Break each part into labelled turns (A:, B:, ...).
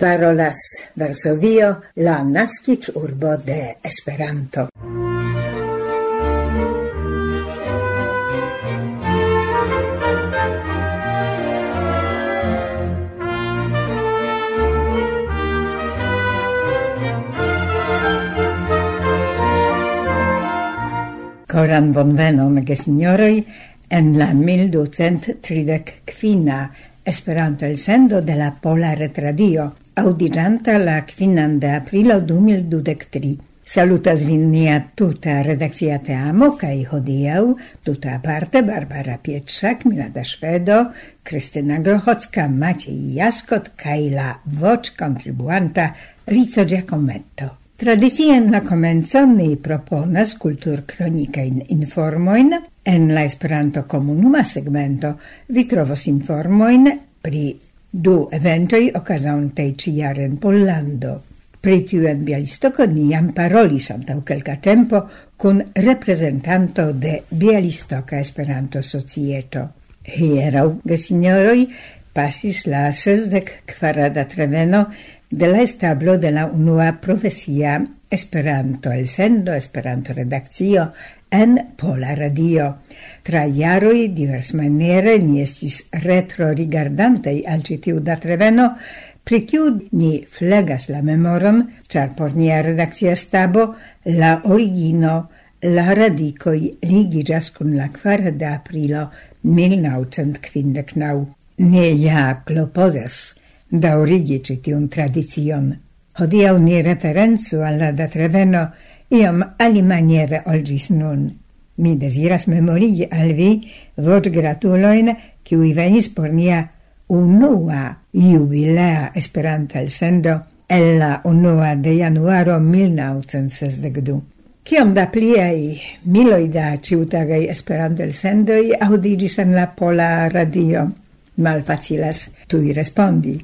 A: parolas Varsovio, la nascic urbo de Esperanto. Coran bonvenon, gesignoroi, en la 1235 Esperanto el sendo de la Pola Retradio, audiranta la quinan de aprilo 2023. Salutas vin nia tuta redakcia teamo, kai hodiau tuta aparte Barbara Pietrzak, Milada Szwedo, Krystyna Grochocka, Maciej Jaskot, kai la voc contribuanta Rico Giacometto. Tradicie en la comenzo ni proponas kultur kronika in informoin, en la Esperanto komunuma segmento vi trovos informoin pri du eventoi occasantai ciare in Pollando. Pri tiu en Bialistoko ni jam parolis antau quelca tempo kun representanto de Bialistoka Esperanto Societo. Hierau, gesignoroi, pasis la sesdek kvarada treveno de la establo de la unua profesia Esperanto elsendo, Esperanto redakcio en Pola Radio. Tra iaroi divers maniere ni estis retro rigardantei al citiu datreveno, pri kiu ni flegas la memoron, char por nia redakcia stabo la origino, la radicoi ligigas cun la kvara de aprilo 1959. Ne ja clopodes da origi citiun tradicion. Hodiau ni referenzu al da Treveno iom ali maniere olgis nun. Mi desiras memorigi al vi vot gratuloin kiui venis por nia unua jubilea esperanta el sendo el la unua de januaro 1962. Kiom da pliei miloi da ciutagai esperanto el sendoi audigis en la pola radio? Malfacilas tui respondi.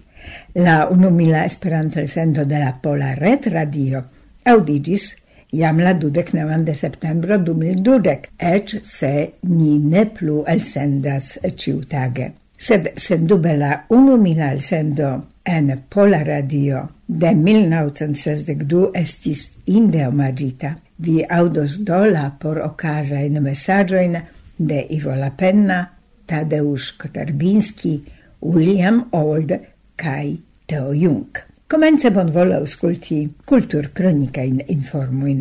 A: La unumila esperanto el sendo de la pola red radio audigis jam la dudek nevan de septembro dum il dudek, ec se ni ne plu elsendas ciutage. Sed sendube la unu elsendo en Pola Radio de 1962 estis inde omagita. Vi audos dola por ocasa in messagioin de Ivo Lapenna, Tadeusz Kotarbinski, William Old kai Teo Jung. Comence bonvolu aŭskulti in informojn.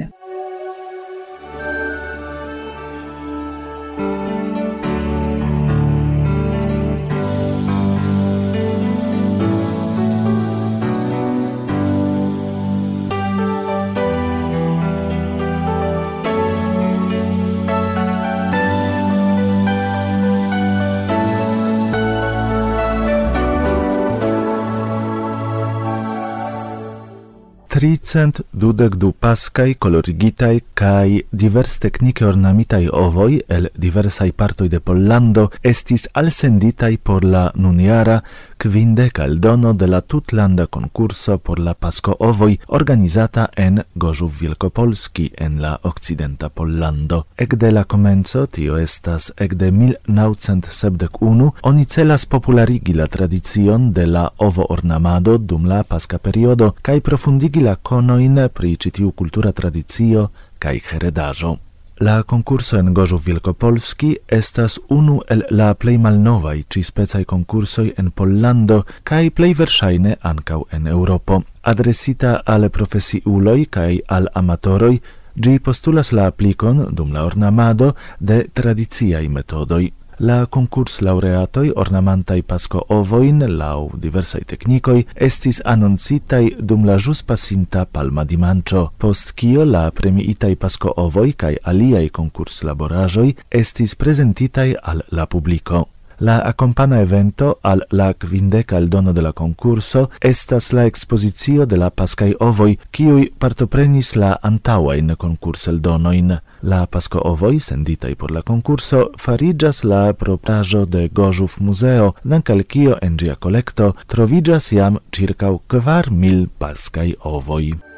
B: cent dudek du pascai colorigitai kai divers technice ornamitai ovoi el diversai partoi de Pollando estis alsenditai por la nuniara kvindek aldono de la tutlanda concurso por la pasco ovoi organizata en Gorzów Wielkopolski en la occidenta Pollando. Ec de la comenzo, tio estas ec de 1971, oni celas popularigi la tradicion de la ovo ornamado dum la pasca periodo kai profundigi la conoin pri citiu cultura tradizio tradicio heredajo. La concurso en Gorzów Wielkopolski estas unu el la plej malnovaj ĉispecaj konkursoj en Pollando kaj plej verŝajne ankaŭ en Europo. Adresita al profesiuloj kaj al amatoroj, ĝi postulas la aplikon dum la ornamado de tradiciaj metodoj. La concurs laureatoi ornamentai pasco ovoin lau diversai technicoi estis annoncitai dum la jus pasinta palma di mancio, post cio la premiitai pasco ovoi cae aliai concurs laborajoi estis presentitai al la publico. La accompana evento al la quindeca al dono de la concurso estas la exposizio de la pascai ovoi, kiui partoprenis la antaua in concurs el donoin. La pasco ovoi, senditai por la concurso, farigas la proprajo de Gožuf Museo, nan kio en gia collecto trovigas iam circa kvar mil pascai ovoi.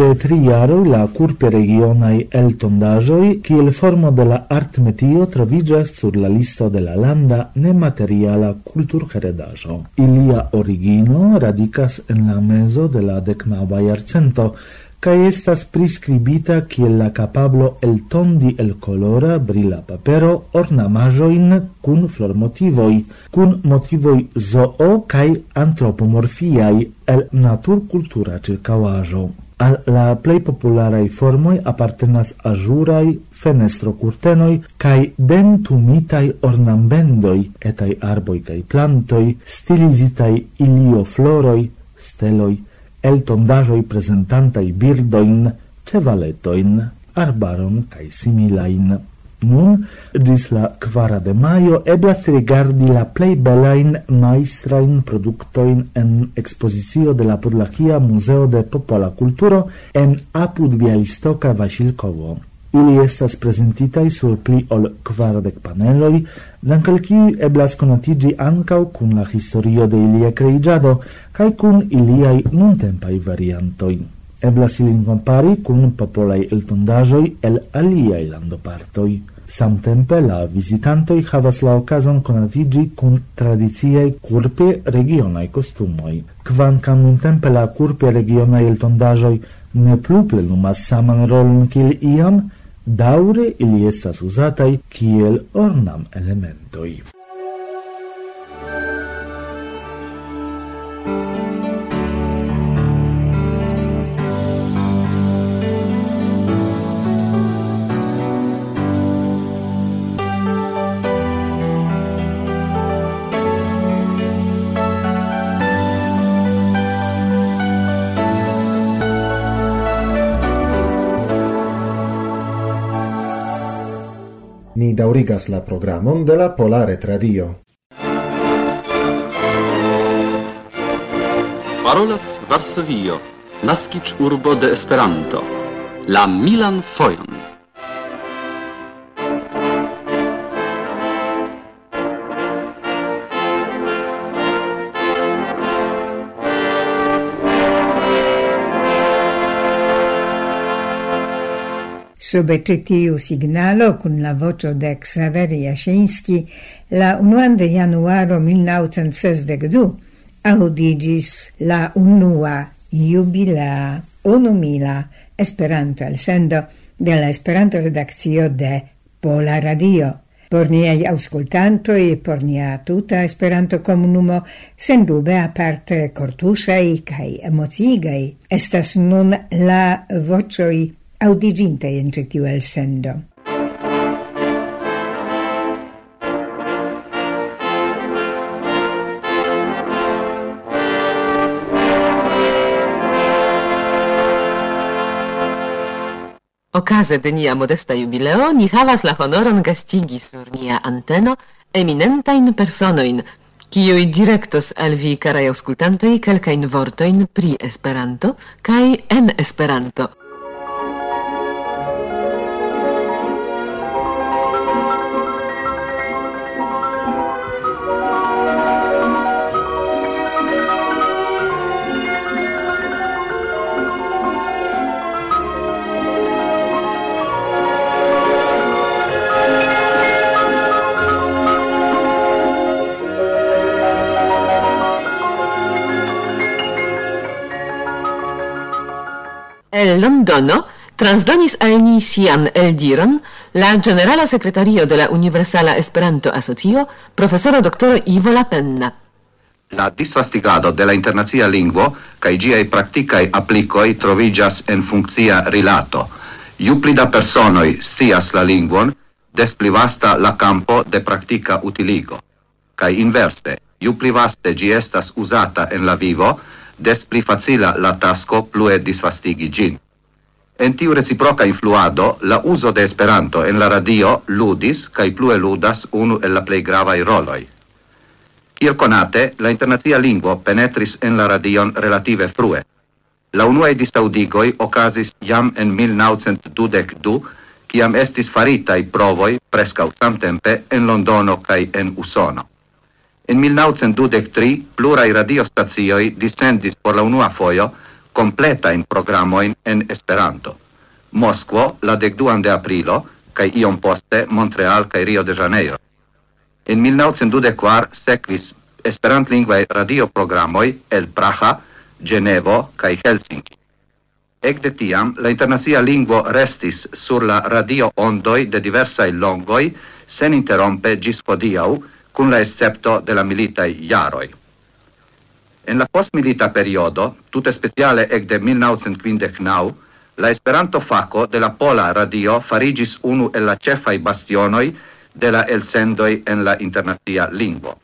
B: de tri jaro la kurpe regionaj eltondaĵoj kiel formo de la artmetio troviĝas sur la listo de la landa nemateriala kulturheredaĵo. Ilia origino radicas en la mezo de la decnava iarcento, ca estas prescribita kiel la capablo el tondi el colora brila papero cun flor motivoi, cun motivoi zoo cae antropomorfiai el natur cultura circauajo. Al la plej popularaj formoj apartenas kai dentumitai ornambendoi etai arboi kai plantoi stilizitai ilio floroi steloi el tondajoi presentantai birdoin cevaletoin arbaron kai similain. Nun, dis la quara de maio, eblas rigardi la plei belain maestrain productoin en exposizio de la Podlakia Museo de Popola Culturo en apud Bialistoka Vasilkovo. Ili estas presentitai sur pli ol kvardek paneloi, dankal kiuj eblas conatigi ancau kun la historio de ilia creigiado, kaj kun iliaj nuntempaj variantoi eblas ilin compari cun popolai eltondaĵoj el aliai landopartoi. Samtempe la visitantoi havas la okazon konatiĝi kun tradiziei kurpe regionai costumoi. Kvankam nuntempe la kurpe regionai eltondaĵoj ne plu plenumas saman rolum cil iam, daure ili estas usatai kiel ornam elementoi.
C: daurigas la programon de la Polare Tradio.
D: Parolas Varsovio, naskic urbo de Esperanto, la Milan Fojon.
A: Sube citiu signalo cun la voce de Xaver Jaŝinski la 1 de januaro 1962 audigis la unua jubilea unumila Esperanto elsendo de la Esperanto redakcio de Pola Radio. Por niei auscultantoi, por nia tuta Esperanto comunumo, sendube aparte cortusei cae emocigai, estas nun la vocioi audiginte in ĉi el sendo.
E: Okaze de nia modesta jubileo ni havas la honoron gastigi sur nia anteno eminentajn personojn, kiuj directos al vi, karaj aŭskultantoj, kelkajn vortojn pri Esperanto kaj en Esperanto. Londono transdonis al ni sian eldiron la generala sekretario de la Universala Esperanto-Asocio, profesoro doktoro Ivo Lapenna.
F: La disvastigado de la internazia lingvo kaj ĝiaj praktikaj aplikoj troviĝas en funkcia rilato. Ju pli da personoj scias la lingvon, des pli vasta la campo de praktika utiligo. Kaj inverse, ju pli vaste ĝi estas uzata en la vivo, des pli facila la tasko plue disvastigi ĝin. En tiu reciproca influado, la uso de Esperanto en la radio ludis kaj plue ludas unu el la plej gravaj roloj. Kiel konate, la internacia lingvo penetris en la radion relative frue. La unuae distaudigoi ocasis jam en 1922, kiam estis faritai provoi prescau samtempe en Londono cae en Usono. En 1923 plurai radiostazioi dissendis por la unua foio completa in programo in, en Esperanto. Moskvo la 12 de aprilo kaj iom poste Montreal kai Rio de Janeiro. En 1924 sekvis esperantlingvaj radioprogramoj el Praha, Genevo kaj Helsinki. Ekde tiam la internacia lingvo restis sur la radio ondoi de diversa longoi sen interrompe ĝis hodiaŭ kun la escepto de la militaj jaroj. En la postmilita periodo, tute speciale ec de 1959, la Esperanto faco de la Pola Radio farigis unu el la cefai bastionoi de la elsendoi en la internazia lingvo.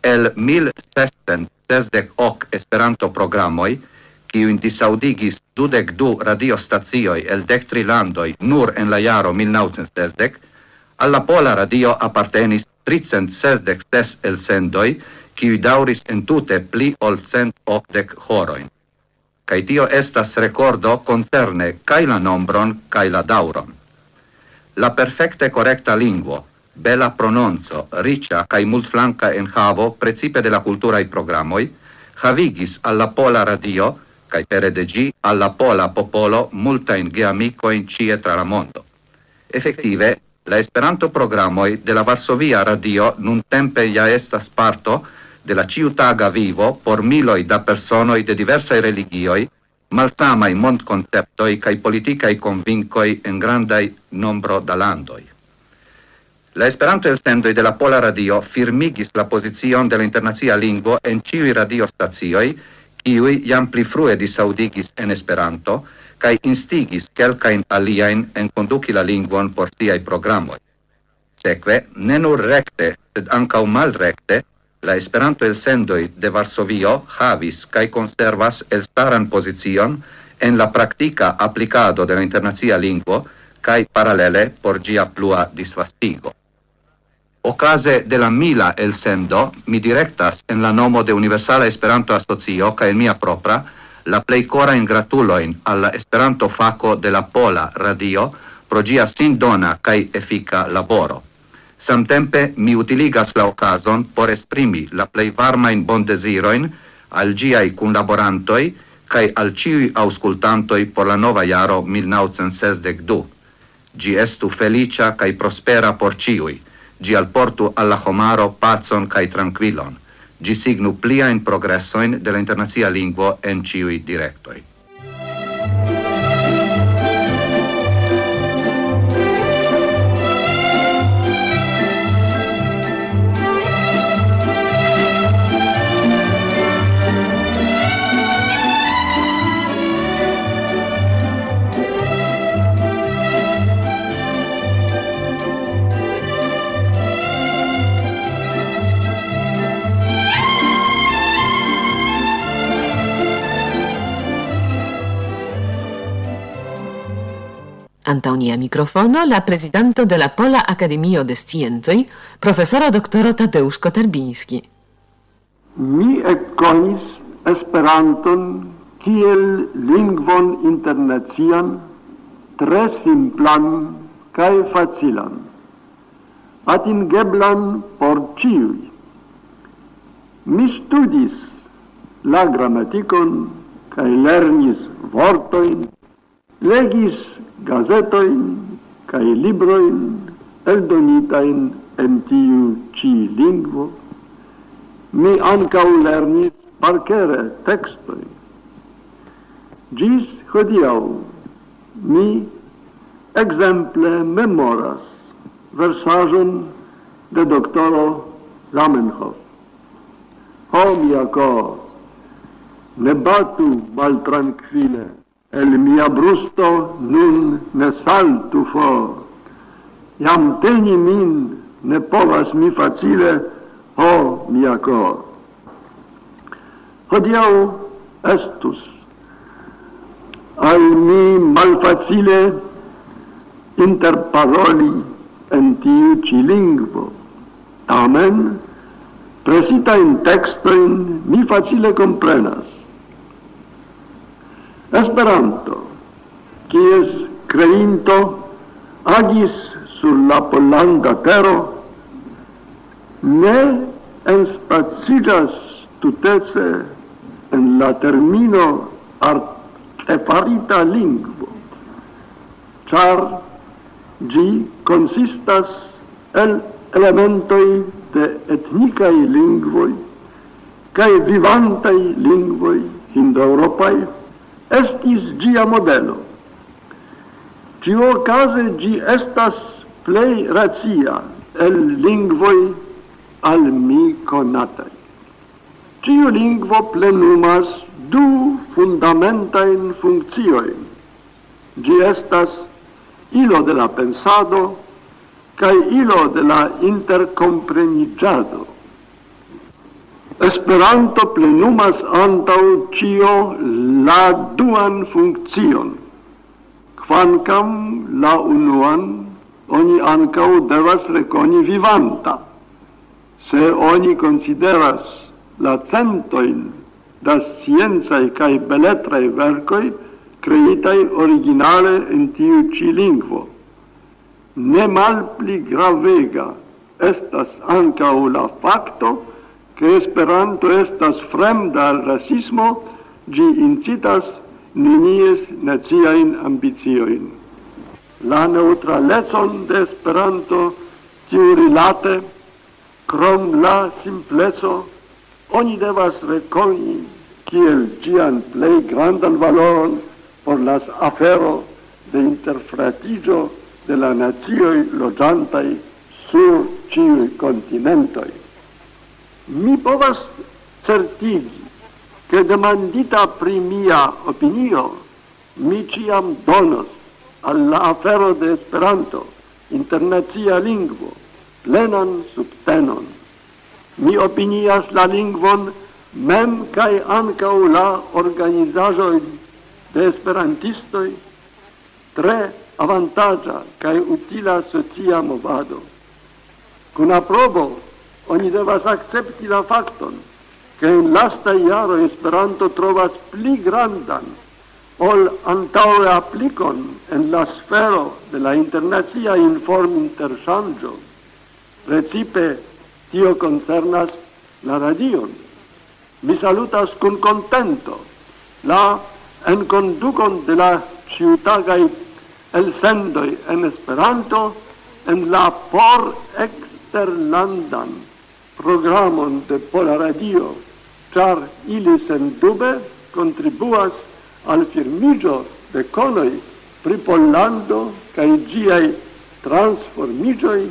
F: El 1668 Esperanto programoi, kiuin disaudigis dudec du radiostazioi el dec tri landoi nur en la jaro 1960, alla Pola Radio appartenis 366 elsendoi, kiu dauris entute pli ol cent octec horoin. Cai tio estas recordo concerne kai la nombron kai la dauron. La perfecte correcta linguo, bela prononzo, riccia kai multflanca enhavo precipe de la culturae programoi, havigis alla pola radio, kai pere de gi alla pola popolo multa in geamico in cie tra la mondo. Effective, la Esperanto programoi de la Varsovia Radio nun tempe ja estas parto de la ciutaga vivo por miloi da personoi de diversai religioi, malsamai montconceptoi cae politicae convincoi en grandai nombro da landoi. La Esperanto elstendoi de la Pola Radio firmigis la posizion de la internazia lingvo en ciui radiostazioi, kiui jam pli frue disaudigis en Esperanto, cae instigis quelcain aliaen en conduci la lingvon por siai programoi. Seque, ne nur recte, sed ancau mal recte, La Esperanto el sendoi de Varsovio havis kai conservas el staran pozicion en la praktika aplikado de la internacia lingvo kaj paralele por gia plua disvastigo. Ocase de la mila el sendo mi directas en la nomo de Universala Esperanto Asocio kai en mia propra la plei cora in al alla Esperanto fako de la Pola Radio pro sin sindona kai efika laboro. Samtempe mi utiligas la okazon por esprimi la plei varma in bon desiroin al giai cun laborantoi cae al ciui auscultantoi por la nova jaro 1962. Gi estu felicia cae prospera por ciui, gi al portu alla homaro pazon cae tranquilon. Gi signu plia in progressoin de la internazia lingua en ciui directoi.
E: Antaŭ nia mikrofono la prezidanto de la Pola Akademio de Sciencoj, profesoro doktoro Tadeusz Kotarbiński.
G: Mi ekkonis Esperanton kiel lingvon internacian, tre simplan kaj facilan, atingeblan por ĉiuj. Mi studis la gramatikon kaj lernis vortojn legis gazetoin cae libroin eldonitain en tiu ci lingvo, mi ancau lernis parcere textoi. Gis hodiau mi exemple memoras versajon de doctoro Zamenhof. Ho mia cor, ne batu maltrankvile el mia brusto nun ne saltu for. Iam teni min ne povas mi facile, o mia cor. Hodiau estus al mi malfacile interparoli en tiu ci lingvo. Tamen, presita in textoin mi facile comprenas Esperanto, kies creinto agis sur la polanda tero, ne enspacigas tutece en la termino artefarita lingvo, char gi consistas el elementoi de etnicae lingvoi cae vivantai lingvoi indoeuropae estis gia modelo. Cio case gi estas plei razia el lingvoi al mi conatai. Cio lingvo plenumas du fundamentain funccioin. Gi estas ilo de la pensado cae ilo de la intercomprenigiado. Esperanto plenumas antaŭ ĉio la duan funkcion. Kvankam la unuan oni ankaŭ devas rekoni vivanta. Se oni konsideras la centojn da sciencaj kaj beletraj verkoj kreitaj originale en tiu ĉi lingvo. Ne malpli gravega estas ankaŭ la fakto che Esperanto estas fremda al rasismo, gi incitas nenies naziain ambicioin. La neutralecon de Esperanto tiu rilate, crom la simpleso, oni devas reconi kiel gian plei grandan valoron por las afero de interfratigio de la nazioi logiantai sur ciui continentoi mi povas certigi, che demandita pri mia opinio, mi ciam donos alla afero de Esperanto, internazia lingvo, plenan subtenon. Mi opinias la lingvon mem cae ancau la organizajoi de esperantistoi tre avantagia cae utila socia movado. Cun aprobo oni devas accepti la facton che in lasta iaro Esperanto trovas pli grandan ol antaŭe applicon en la sfero de la internacia inform intersangio. Precipe tio koncernas la radion. Mi salutas kun contento la en conducon de la ciutagai el sendoi en Esperanto en la por eksterlandan programon de Pola Radio, char ili sendube contribuas al firmigio de conoi pri Pollando kaj giai transformigioi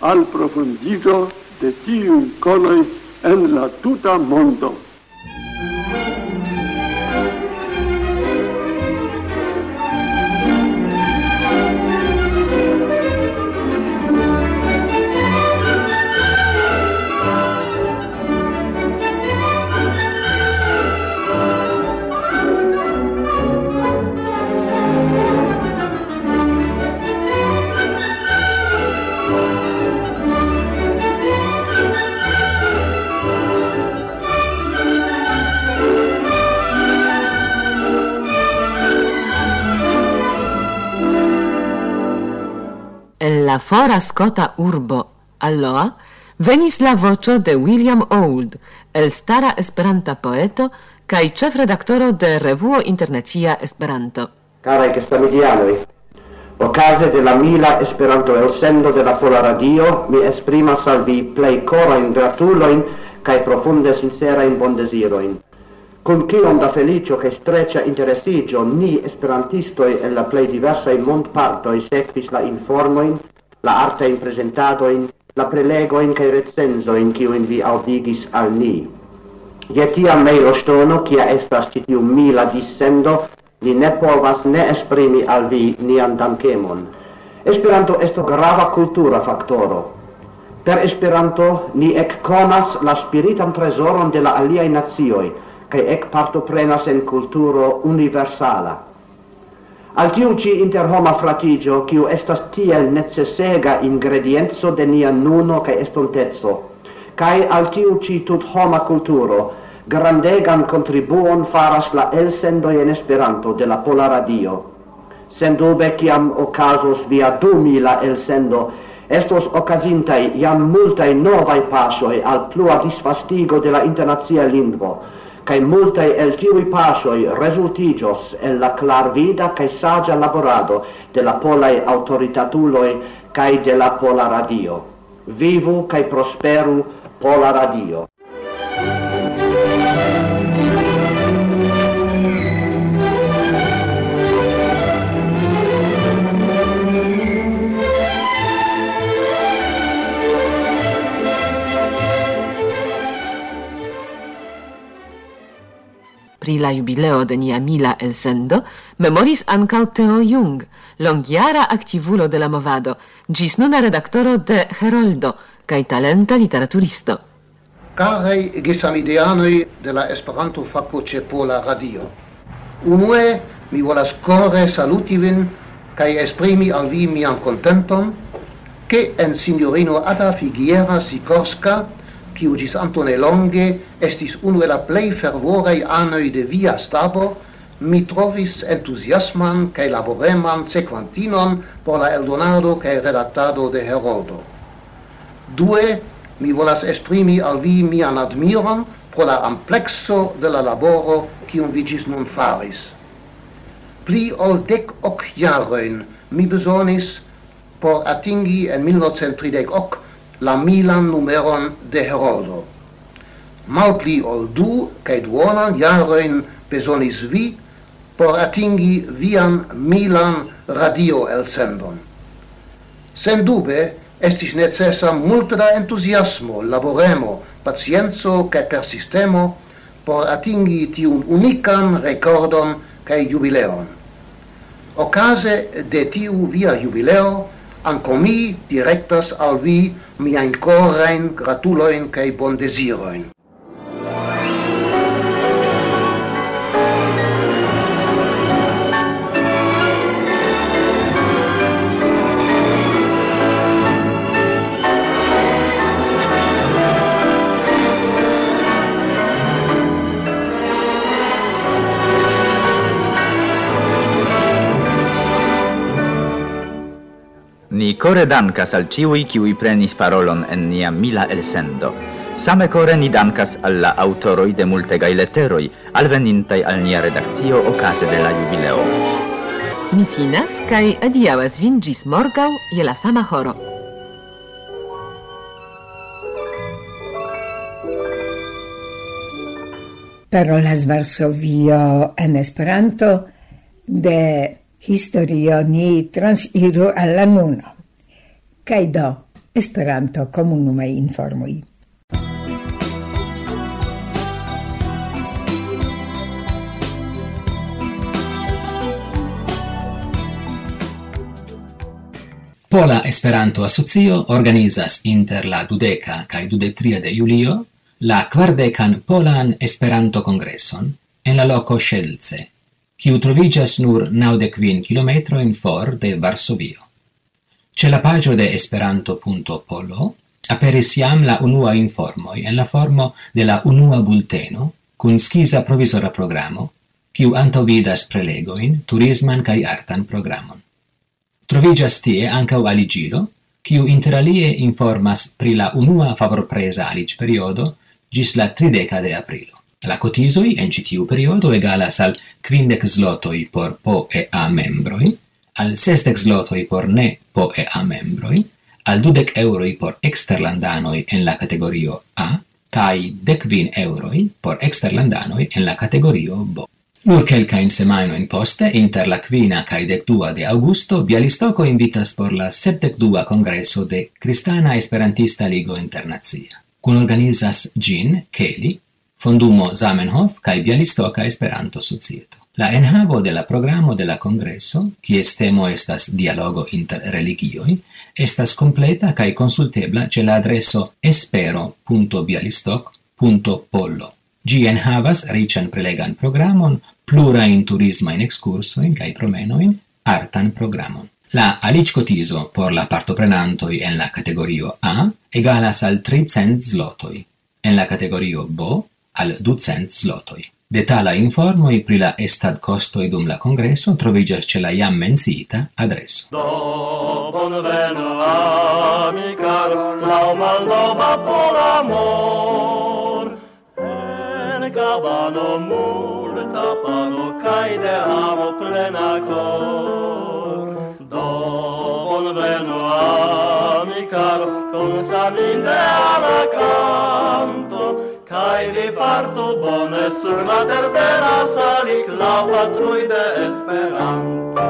G: al profundigio de tiu conoi en la tuta mondo.
E: la fora scota urbo alloa venis la vocio de William Old, el stara Esperanta poeto kaj ĉefredaktoro de revuo Internacia Esperanto.
H: Karaj gestamilianoj, Ocase de la mila Esperanto el sendo de la Pola Radio, mi esprimas al vi plej korajn gratuloin kaj profunde sincerajn bondezirojn. Kun kiom da felicio che streccia interessigio ni esperantistoi e la plej diversaj e sekvis la informojn la arte in presentado in la prelego in che recenzo in chi in vi audigis al ni. Je tia mailo stono kia estas citiu mila dissendo ni ne povas ne esprimi al vi ni andankemon Esperanto esto grava cultura factoro. Per Esperanto ni ekkonas la spiritam tresoron de la aliaj ec parto prenas en culturo universala al tiu ci interhoma fratigio, kiu estas tiel necessega ingredienzo de nia nuno cae estontezzo, cae al tiu ci tut homa culturo, grandegan contribuon faras la elsendo en Esperanto de la Pola Radio. Sendube, ciam ocasos via du mila elsendo, estos ocasintai jam multaj novai pasoi al plua disfastigo de la internazia lingvo, cae multae el tiui pasoi resultigios el la clarvida cae sagia laborado de la polae autoritatuloi cae de la Pola Radio. Vivu cae prosperu Pola Radio!
E: pri la jubileo de nia mila elsendo, memoris ancau Teo Jung, longiara activulo de la movado, gis nuna redaktoro de Heroldo cae talenta literaturisto.
I: Karaj gesamideanoi de la Esperanto fako ĉe Pola Radio. Unue mi volas kore saluti vin kaj esprimi al vi mian contenton, ke en signorino Ada Figuera Sikorska kiu gis antone longe estis unu el la plej fervorei anoi de via stabo, mi trovis entuziasman kaj laboreman sequantinon por la eldonado kaj redattado de Heroldo. Due, mi volas esprimi al vi mian admiron pro la amplexo de la laboro kiun vi gis nun faris. Pli ol dec hoc jaroin mi besonis por atingi en 1938 la milan numeron de Herodo. Malpli ol du cae duonan jaroin besonis vi por atingi vian milan radio elsendon. Sendube estis necessa multa da entusiasmo, laboremo, pacienzo cae persistemo por atingi tiun unican recordon cae jubileon. Ocase de tiu via jubileo an komi direktas al vi mi ein korrein gratuloin kai bondesiroin.
J: Ni core dankas al ciui kiui prenis parolon en nia mila elsendo. Same core ni dankas al la autoroi de multegai letteroi, alvenintai al nia redakcio ocase de la jubileo.
E: Ni finas kai adiavas vin gis morgau, je la sama horo.
A: Parolas Varsovio en Esperanto de historio ni transiru alla nuno kaj do Esperanto komunumaj informoj.
K: Pola Esperanto Asocio organizas inter la dudeca kaj dudetria de julio la quardecan Polan Esperanto Congresson en la loco Scelce, kiu trovigas nur naudecvin kilometroin for de Varsovio. Ce la pagio de esperanto.polo aperis iam la unua informoi en la formo de la unua bulteno cun schisa provisora programo, quiu antovidas prelegoin, turisman kaj artan programon. Troviĝas tie ankaŭ aligilo, quiu interalie informas pri la unua favorpresa alic periodo gis la trideca de aprilo. La cotisoi en citiu periodo egalas al quindec zlotoi por po e a membroi, al sestec zlotoi por ne po a membroi al 20 euroi por exterlandanoi en la categorio A cae decvin euroi por exterlandanoi en la categorio B. Nur Kainsema in poste, inter la kvina kaj dekdua de augusto, Bialistoco invitas por la sepdekdua congresso de Cristana Esperantista Ligo Internazia. Kun organizas Gin, Kelly, fondumo Zamenhof cae Bialistoca Esperanto Societo. La enhavo de la programo de la Congreso, kies temo estas dialogo inter religioi, estas completa kaj konsultebla ce la adreso espero.bialistoc.pollo. Gi enhavas riĉan prelegan programon, in turismajn ekskursojn kaj promenoin, artan programon. La aliccotiso por la partoprenantoi en la categorio A egalas al 300 zlotoi, en la categorio B al 200 zlotoi. Detala informoj pri la estadkostoj dum la congresso troviĝas ce la iam menciita adresso.
L: Do bonveno amicaro mal malnova por amor en cabano multa pano kaj de amo plena cor. Do bonveno amicaro con salinde amacanto Kaj vi fartu bone sur la terdera sali la patrui de Esperanto.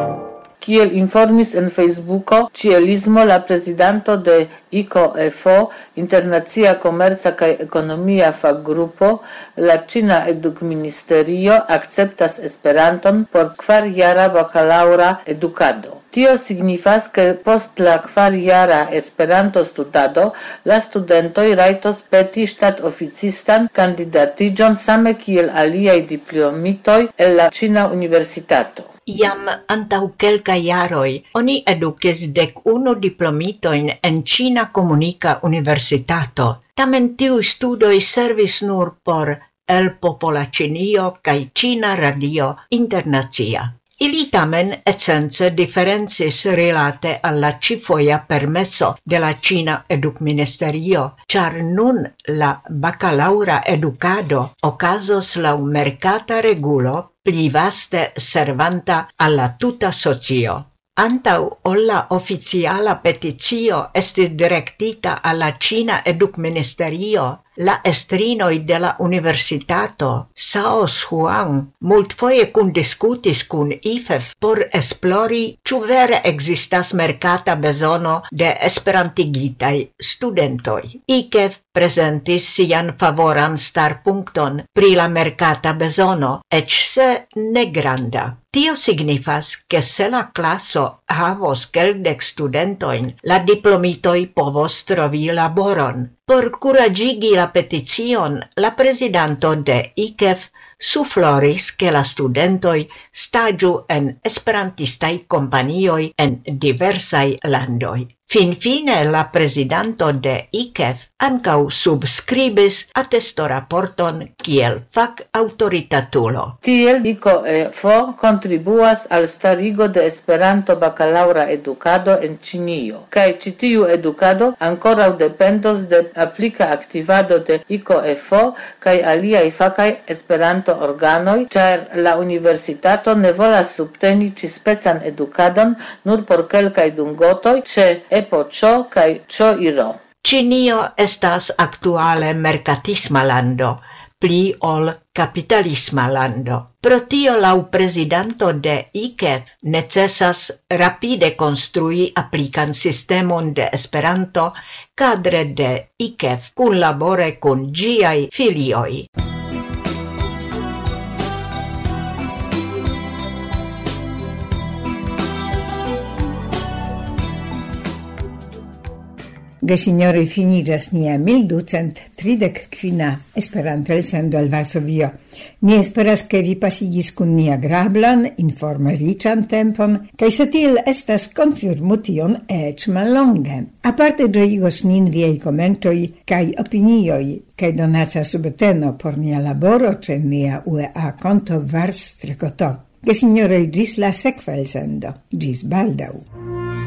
M: Kiel informis en Facebooko, Cielismo, la prezidanto de ICOFO, Internacia Komerca kaj Ekonomia Faggrupo, la Ĉina Edukministerio akceptas Esperanton por kvarjara bakalaŭra edukado. Tio signifas ke post la kvarjara Esperanto studado la studentoj rajtos peti ŝtatoficistan kandidatiĝon same kiel aliaj diplomitoj el la Ĉina Universitato.
N: Iam antau kelka jaroi oni edukis dek uno diplomitoin en Cina Comunica Universitato. Tamen tiu studoi servis nur por el popola Cinio kai Cina Radio Internazia. Ili tamen essence differencis relate alla cifoia permesso de la Cina Educministerio, char nun la bacalaura educado ocasos lau mercata regulo pli vaste servanta alla tuta socio. Antau olla oficiala peticio estis directita alla Cina Educ Ministerio, La estrinoi de la universitato, Saos Huang, multfoje kun discutis kun IFEF por esplori ĉu vere ekzistas merkata bezono de esperantigitaj studentoj. IKEF presentis sian favoran starpunkton pri la merkata bezono, eĉ se ne granda. Tio signifas che se la classo havos queldec studentoin, la diplomitoi povos trovi laboron, Por curagigi la peticion, la presidanto de ICEF sufloris che la studentoi stagiu en esperantistai companioi en diversai landoi. Finfine la presidanto de ICEF ancau subscribis attesto raporton kiel fac autoritatulo.
M: Tiel dico e eh, fo contribuas al starigo de Esperanto bacalaura educado en Cinio, cae citiu educado ancora dependos de aplica activado de ICO e fo cae aliai facai Esperanto organoi, organoj, la universitato ne volas subteni ci specan educadon nur por kelkaj dungotoj ce epo ĉo kaj ĉo iro.
N: Cinio estas aktuale mercatisma lando, pli ol capitalisma lando. Pro tio lau presidanto de IKEF necesas rapide construi applican sistemon de Esperanto cadre de IKEF cun labore con giai filioi.
A: Gesinjoroj finiĝas nia 1235 Esperanto-elsendo al Varsovio. Ni esperas, ke vi pasigis kun nia grablan, informe riĉan tempon, kaj se tiel estas konfirmu tion eĉ mallonge. Aparte ĝojigos nin viaj komentoj kaj opinioj, kaj donaca subteno por nia laboro ĉe nia UEA konto Vars Trekoto. signori ĝis la sekva elsendo. Ĝis baldaŭ!